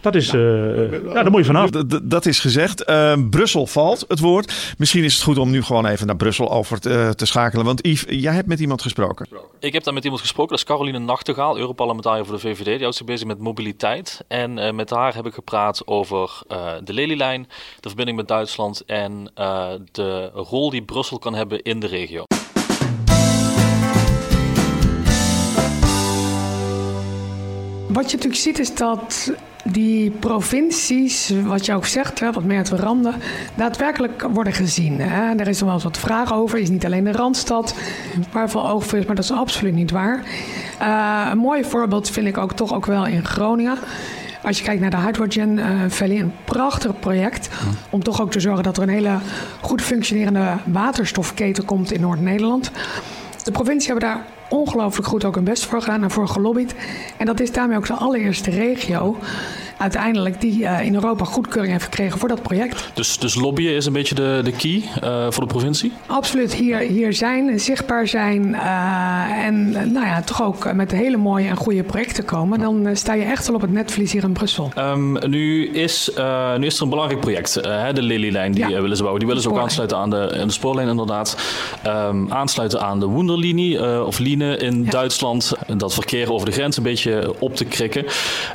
Dat is, nou, uh, ja, daar moet je vanaf. Dat is gezegd. Uh, Brussel valt, het woord. Misschien is het goed om nu gewoon even naar Brussel over te, uh, te schakelen. Want Yves, jij hebt met iemand gesproken. Ik heb daar met iemand gesproken. Dat is Caroline Nachtegaal, Europarlementariër voor de VVD. Die houdt zich bezig met mobiliteit. En uh, met haar heb ik gepraat over de Lelylijn, de verbinding met Duitsland en de rol die Brussel kan hebben in de regio. Wat je natuurlijk ziet is dat die provincies, wat je ook zegt, wat meer de randen, daadwerkelijk worden gezien. Hè? Er is nog wel eens wat vraag over. Is niet alleen de Randstad waar veel oog voor is, maar dat is absoluut niet waar. Uh, een mooi voorbeeld vind ik ook toch ook wel in Groningen. Als je kijkt naar de Hydrogen uh, Valley, een prachtig project. Om toch ook te zorgen dat er een hele goed functionerende waterstofketen komt in Noord-Nederland. De provincie hebben daar ongelooflijk goed ook hun best voor gedaan en voor gelobbyd. En dat is daarmee ook de allereerste regio uiteindelijk die uh, in Europa goedkeuring heeft gekregen voor dat project. Dus, dus lobbyen is een beetje de, de key uh, voor de provincie? Absoluut. Hier, hier zijn, zichtbaar zijn uh, en nou ja, toch ook met hele mooie en goede projecten komen. Dan sta je echt wel op het netvlies hier in Brussel. Um, nu, is, nu is er een belangrijk project, de Lelylijn, die ja. willen ze bouwen. Die willen ze ook aansluiten aan de, aan de spoorlijn inderdaad. Um, aansluiten aan de Wunderlinie of Line in ja. Duitsland. Dat verkeer over de grens een beetje op te krikken.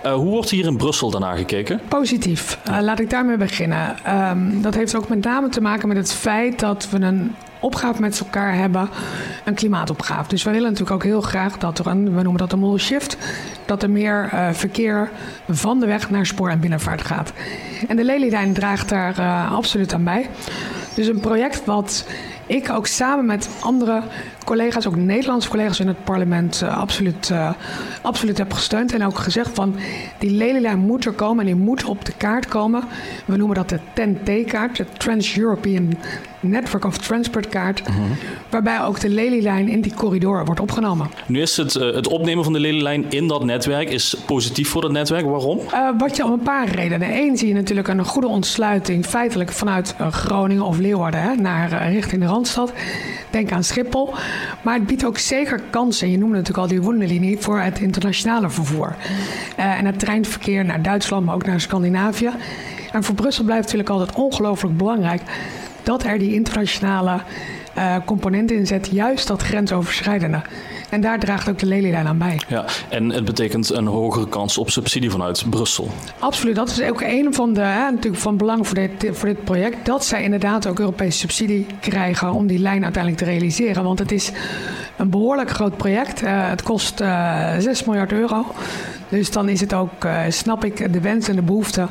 hoe wordt hier in Brussel gekeken? Positief. Uh, laat ik daarmee beginnen. Um, dat heeft ook met name te maken met het feit dat we een opgave met elkaar hebben, een klimaatopgave. Dus we willen natuurlijk ook heel graag dat er een, we noemen dat een model shift, dat er meer uh, verkeer van de weg naar spoor en binnenvaart gaat. En de Lelylijn draagt daar uh, absoluut aan bij. Dus een project wat ik ook samen met andere collega's, ook Nederlandse collega's in het parlement, uh, absoluut, uh, absoluut heb gesteund. En ook gezegd van die lelylijn moet er komen en die moet op de kaart komen. We noemen dat de TEN-T-kaart, de Trans-European Network of Transport kaart. Uh -huh. Waarbij ook de lelylijn in die corridor wordt opgenomen. Nu is het, uh, het opnemen van de lelylijn in dat netwerk is positief voor dat netwerk. Waarom? wat je om een paar redenen. Eén zie je natuurlijk een goede ontsluiting feitelijk vanuit Groningen of Leeuwarden hè, naar richting de Randstad. Denk aan Schiphol. Maar het biedt ook zeker kansen. Je noemde natuurlijk al die Wunderlinie voor het internationale vervoer. Uh, en het treinverkeer naar Duitsland, maar ook naar Scandinavië. En voor Brussel blijft natuurlijk altijd ongelooflijk belangrijk dat er die internationale uh, component in zit, juist dat grensoverschrijdende. En daar draagt ook de lelylijn aan bij. Ja, en het betekent een hogere kans op subsidie vanuit Brussel. Absoluut, dat is ook een van de hè, natuurlijk van belang voor dit, voor dit project. Dat zij inderdaad ook Europese subsidie krijgen om die lijn uiteindelijk te realiseren. Want het is een behoorlijk groot project. Uh, het kost uh, 6 miljard euro. Dus dan is het ook, uh, snap ik, de wens en de behoefte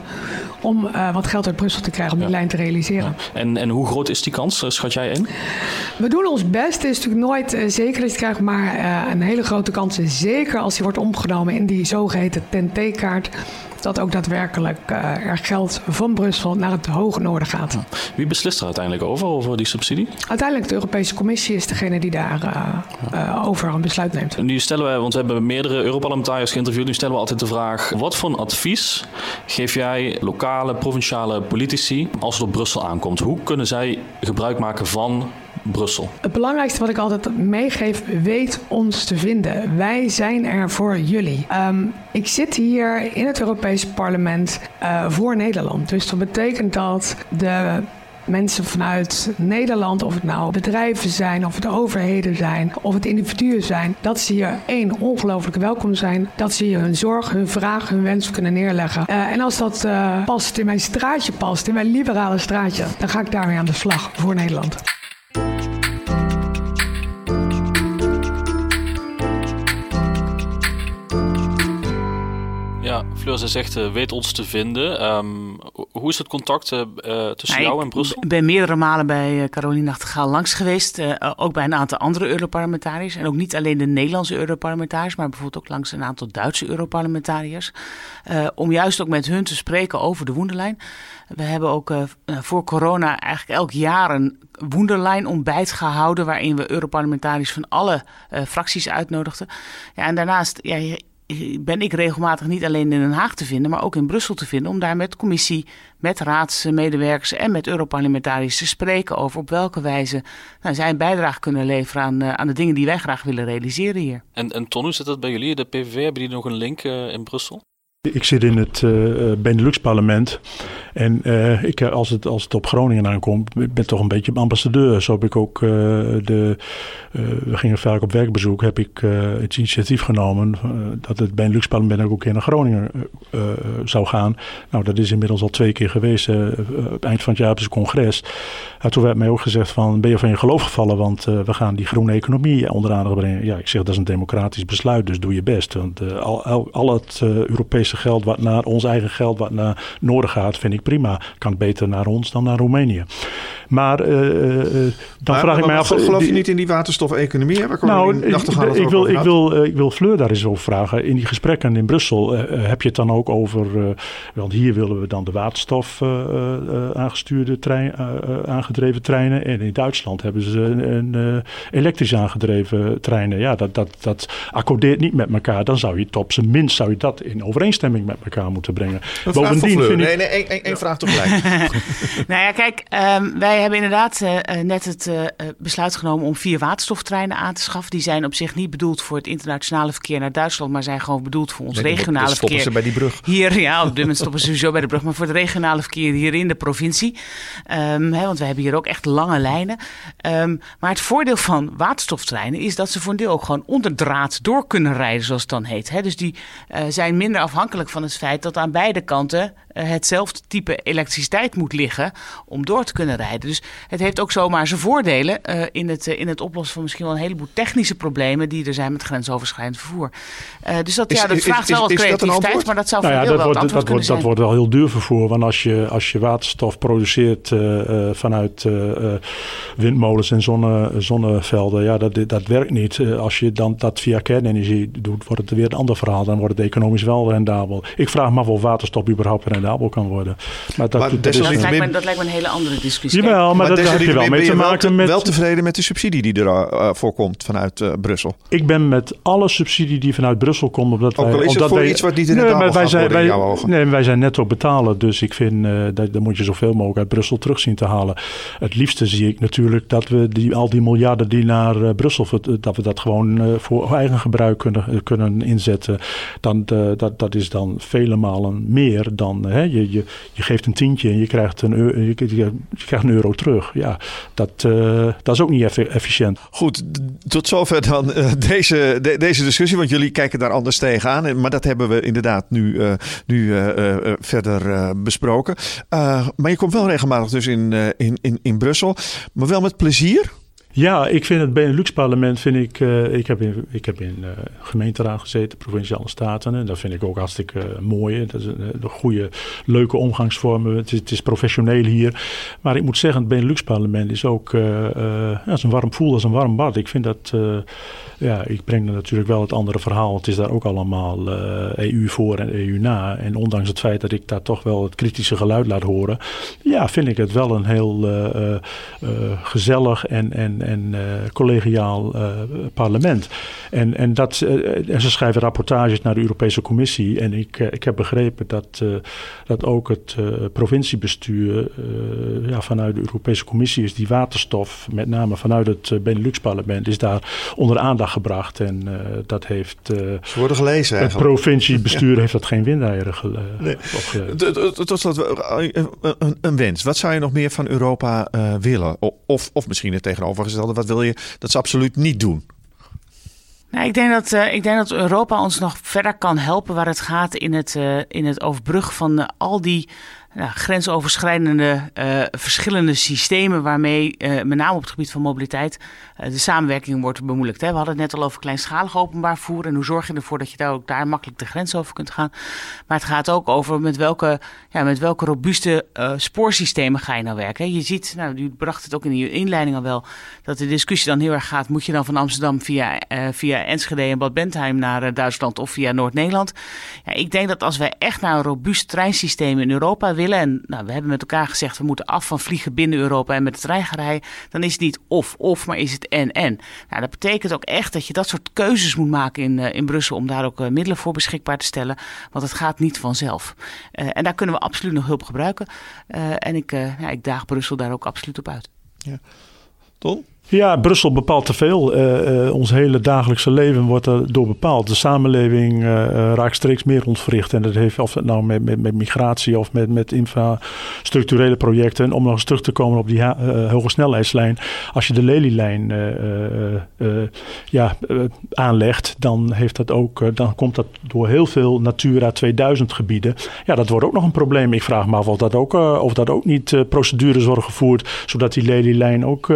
om uh, wat geld uit Brussel te krijgen om ja. die lijn te realiseren. Ja. En, en hoe groot is die kans, schat jij in? We doen ons best. Het is natuurlijk nooit uh, zeker dat je krijgt, maar een hele grote kans is zeker als die wordt omgenomen in die zogeheten TNT-kaart dat ook daadwerkelijk uh, er geld van Brussel naar het hoge noorden gaat. Wie beslist er uiteindelijk over, over die subsidie? Uiteindelijk de Europese Commissie is degene die daar uh, uh, over een besluit neemt. Nu stellen wij, want we hebben meerdere Europarlementariërs geïnterviewd, nu stellen we altijd de vraag, wat voor advies geef jij lokale, provinciale politici als het op Brussel aankomt? Hoe kunnen zij gebruik maken van Brussel? Het belangrijkste wat ik altijd meegeef, weet ons te vinden. Wij zijn er voor jullie. Um, ik zit hier in het Europese parlement uh, voor Nederland. Dus dat betekent dat de mensen vanuit Nederland, of het nou bedrijven zijn, of het overheden zijn, of het individuen zijn, dat ze hier één ongelooflijk welkom zijn. Dat ze hier hun zorg, hun vraag, hun wens kunnen neerleggen. Uh, en als dat uh, past in mijn straatje past, in mijn liberale straatje, dan ga ik daarmee aan de slag voor Nederland. Fleur, ze zegt, uh, weet ons te vinden. Um, hoe is het contact uh, tussen nou, jou en Brussel? Ik ben meerdere malen bij Caroline Nachtegaal langs geweest. Ook bij een aantal andere Europarlementariërs. En ook niet alleen de Nederlandse Europarlementariërs, maar bijvoorbeeld ook langs een aantal Duitse Europarlementariërs. om juist ook met hun te spreken over de Woenderlijn. We hebben ook voor corona eigenlijk elk jaar een Woenderlijn ontbijt gehouden. Waarin we Europarlementariërs van alle fracties uitnodigden. Ja, en daarnaast... Ja, ben ik regelmatig niet alleen in Den Haag te vinden, maar ook in Brussel te vinden. Om daar met commissie, met raadsmedewerkers en met Europarlementariërs te spreken over op welke wijze nou, zij een bijdrage kunnen leveren aan, uh, aan de dingen die wij graag willen realiseren hier. En, en Ton, hoe zit dat bij jullie? De PVV, hebben die nog een link uh, in Brussel? Ik zit in het uh, Benelux-parlement En uh, ik, als, het, als het op Groningen aankomt, ik ben toch een beetje ambassadeur. Zo heb ik ook de. We gingen vaak op werkbezoek. Heb ik het initiatief genomen dat het bij een luxe parlement ook een keer naar Groningen zou gaan. Nou, dat is inmiddels al twee keer geweest. het eind van het jaar op het congres. Toen werd mij ook gezegd: van, Ben je van je geloof gevallen? Want we gaan die groene economie onder aandacht brengen. Ja, ik zeg dat is een democratisch besluit, dus doe je best. Want al, al, al, het Europese geld wat naar ons eigen geld wat naar Noorden gaat, vind ik prima. Kan beter naar ons dan naar Roemenië. Maar dan vraag ik mij af... Geloof je niet in die waterstof-economie? Nou, ik, ik, wil, ik, wil, ik wil Fleur daar eens over vragen. In die gesprekken in Brussel heb je het dan ook over... want hier willen we dan de waterstof aangestuurde trein, aangedreven treinen. En in Duitsland hebben ze een, een elektrisch aangedreven treinen. Ja, dat, dat, dat accordeert niet met elkaar. Dan zou je het op zijn minst zou je dat in overeenstemming met elkaar moeten brengen. Bovendien vind ik... Nee, nee, één, één vraag tegelijk. nou ja, kijk, um, wij hebben inderdaad uh, net het uh, besluit genomen om vier waterstoftreinen aan te schaffen. Die zijn op zich niet bedoeld voor het internationale verkeer naar Duitsland, maar zijn gewoon bedoeld voor ons nee, regionale verkeer. ze bij die brug. Hier, ja, op dit moment stoppen ze sowieso bij de brug, maar voor het regionale verkeer hier in de provincie. Um, hè, want we hebben hier ook echt lange lijnen. Um, maar het voordeel van waterstoftreinen is dat ze voor een deel ook gewoon onder draad door kunnen rijden, zoals het dan heet. Hè. Dus die uh, zijn minder afhankelijk van het feit dat aan beide kanten hetzelfde type elektriciteit moet liggen om door te kunnen rijden. Dus het heeft ook zomaar zijn voordelen uh, in, het, uh, in het oplossen van misschien wel een heleboel technische problemen die er zijn met grensoverschrijdend vervoer. Uh, dus dat, is, ja, dat vraagt is, wel wat creativiteit, maar dat zou nou ja, dat wordt, dat, wordt, wordt, dat wordt wel heel duur vervoer, want als je, als je waterstof produceert vanuit windmolens en zonne, zonnevelden, ja, dat, dat werkt niet. als je dan dat via kernenergie doet, wordt het weer een ander verhaal. Dan wordt het economisch wel rendabel. Ik vraag me af of waterstof überhaupt rendabel kan worden. Maar dat, maar dat, dat, lijkt me, dat lijkt me een hele andere discussie. Jawel, maar, maar dat, heb je wel mee te maken wel, met... wel tevreden met de subsidie die er uh, voor komt vanuit uh, Brussel? Ik ben met alle subsidie die vanuit Brussel komt... Omdat Ook wij, is omdat het voor wij, iets wat niet in nee, maar wij zijn, wij, ogen. Nee, wij zijn netto betalen. Dus ik vind, uh, dat, dat moet je zoveel mogelijk uit Brussel terug zien te halen. Het liefste zie ik natuurlijk dat we die, al die miljarden die naar uh, Brussel... dat we dat gewoon uh, voor eigen gebruik kunnen, kunnen inzetten. Dan, dat, dat is dan vele malen meer dan... Hè, je, je, je geeft een tientje en je krijgt een, euro, je, krijgt euro terug. Ja, dat, dat is ook niet efficiënt. Goed, tot zover dan deze, de, deze discussie, want jullie kijken daar anders tegenaan. Maar dat hebben we inderdaad nu, nu verder besproken. maar je komt wel regelmatig dus in, in, in, in Brussel, maar wel met plezier. Ja, ik vind het Benelux-parlement, vind ik, uh, ik heb in, ik heb in uh, gemeenteraad gezeten, provinciale staten. En dat vind ik ook hartstikke uh, mooi. Dat is een, goede, leuke omgangsvormen. Het is, professioneel hier. Maar ik moet zeggen, het Benelux-parlement is ook, ja, is een warm voel als een warm bad. Ik vind dat, ja, ik breng er natuurlijk wel het andere verhaal. Het is daar ook allemaal EU voor en EU na. En ondanks het feit dat ik daar toch wel het kritische geluid laat horen, ja, vind ik het wel een heel gezellig en, en en uh, collegiaal uh, parlement. En, en, dat, uh, en ze schrijven rapportages naar de Europese Commissie. En ik, ik heb begrepen dat, dat ook het provinciebestuur ja, vanuit de Europese Commissie is die waterstof, met name vanuit het Benelux-parlement, is daar onder aandacht gebracht. En dat heeft. Ze worden gelezen. Het provinciebestuur ja. heeft dat geen windeieren gele nee. Tot slot een, wens. Wat zou je nog meer van Europa willen? Of, of misschien het wat wil je dat ze absoluut niet doen? Nou, ik, denk dat, uh, ik denk dat Europa ons nog verder kan helpen waar het gaat in het, uh, in het overbruggen van uh, al die ja, grensoverschrijdende uh, verschillende systemen waarmee uh, met name op het gebied van mobiliteit uh, de samenwerking wordt bemoeilijkt. Hè. We hadden het net al over kleinschalig openbaar voer en hoe zorg je ervoor dat je daar ook daar makkelijk de grens over kunt gaan. Maar het gaat ook over met welke, ja, met welke robuuste spoorsystemen ga je nou werken. Je ziet, nou, u bracht het ook in je inleiding al wel, dat de discussie dan heel erg gaat, moet je dan van Amsterdam via, via Enschede en Bad Bentheim naar Duitsland of via Noord-Nederland? Ja, ik denk dat als wij echt naar een robuust treinsysteem in Europa willen en nou, we hebben met elkaar gezegd, we moeten af van vliegen binnen Europa en met het treingerij. Dan is het niet of-of, maar is het en-en. Nou, dat betekent ook echt dat je dat soort keuzes moet maken in, uh, in Brussel om daar ook uh, middelen voor beschikbaar te stellen. Want het gaat niet vanzelf. Uh, en daar kunnen we absoluut nog hulp gebruiken. en ik, ja, ik daag Brussel daar ook absoluut op uit. Ja. Ja, Brussel bepaalt te veel. Uh, uh, ons hele dagelijkse leven wordt er door bepaald. De samenleving uh, raakt steeds meer ontwricht. En dat heeft of nou met, met, met migratie of met, met infrastructurele projecten. Om nog eens terug te komen op die hoge snelheidslijn. Als je de Lelylijn ja, aanlegt, dan, heeft dat ook, dan komt dat door heel veel Natura 2000 gebieden. Ja, dat wordt ook nog een probleem. Ik vraag me af of dat ook, of dat ook niet procedures worden gevoerd. Zodat die Lelylijn ook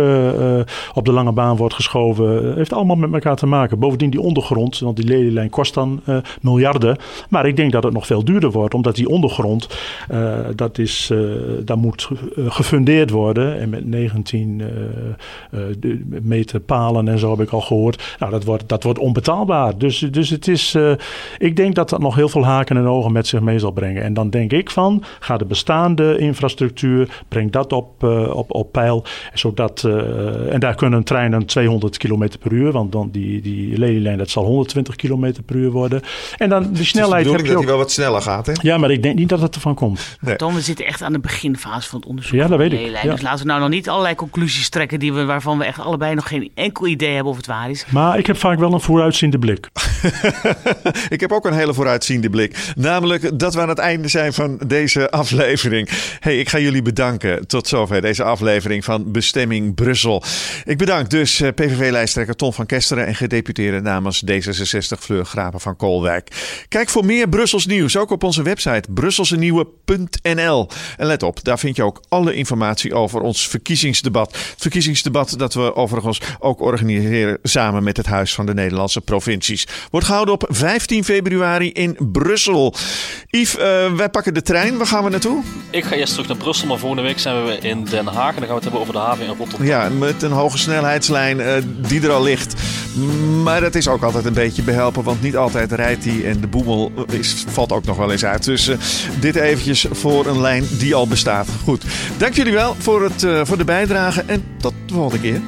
op de lange baan wordt geschoven. Heeft allemaal met elkaar te maken. Bovendien die ondergrond, want die lelielijn kost dan uh, miljarden. Maar ik denk dat het nog veel duurder wordt, omdat die ondergrond, uh, dat is, daar moet gefundeerd worden. En met 19 meter palen en zo heb ik al gehoord. Nou, dat wordt, dat wordt onbetaalbaar. Dus, dus het is, ik denk dat dat nog heel veel haken en ogen met zich mee zal brengen. En dan denk ik van, ga de bestaande infrastructuur, breng dat op, op, op peil. Zodat, en daar kunnen treinen 200 km per uur, want dan die, die lelielijn dat zal 120 km per uur worden. En dan de snelheid heb je dat ook. hij wel wat sneller gaat, hè? Ja, maar ik denk niet dat het ervan komt. Nee. Tom, we zitten echt aan de beginfase van het onderzoek. Ja, dat weet ik. Ja. Dus laten we nou nog niet allerlei conclusies trekken die we, waarvan we echt allebei nog geen enkel idee hebben of het waar is. Maar ik heb vaak wel een vooruitziende blik. ik heb ook een hele vooruitziende blik. Namelijk dat we aan het einde zijn van deze aflevering. Hey, ik ga jullie bedanken. Tot zover deze aflevering van Bestemming Brussel. Ik bedank dus eh, PVV-lijsttrekker Ton van Kesteren en gedeputeerde namens D66 Fleur Grapen van Koolwijk. Kijk voor meer Brussels nieuws ook op onze website brusselsenieuwe.nl. En let op, daar vind je ook alle informatie over ons verkiezingsdebat. Het verkiezingsdebat dat we overigens ook organiseren samen met het Huis van de Nederlandse Provincies. Wordt gehouden op 15 februari in Brussel. Yves, uh, wij pakken de trein. Waar gaan we naartoe? Ik ga eerst terug naar Brussel, maar volgende week zijn we in Den Haag. En dan gaan we het hebben over de haven in Rotterdam. Ja, met een hoge snelheidslijn uh, die er al ligt. Maar dat is ook altijd een beetje behelpen, want niet altijd rijdt die en de boemel valt ook nog wel eens uit. Dus uh, dit eventjes voor een lijn die al bestaat. Goed, dank jullie wel voor, het, voor de bijdrage en tot de volgende keer.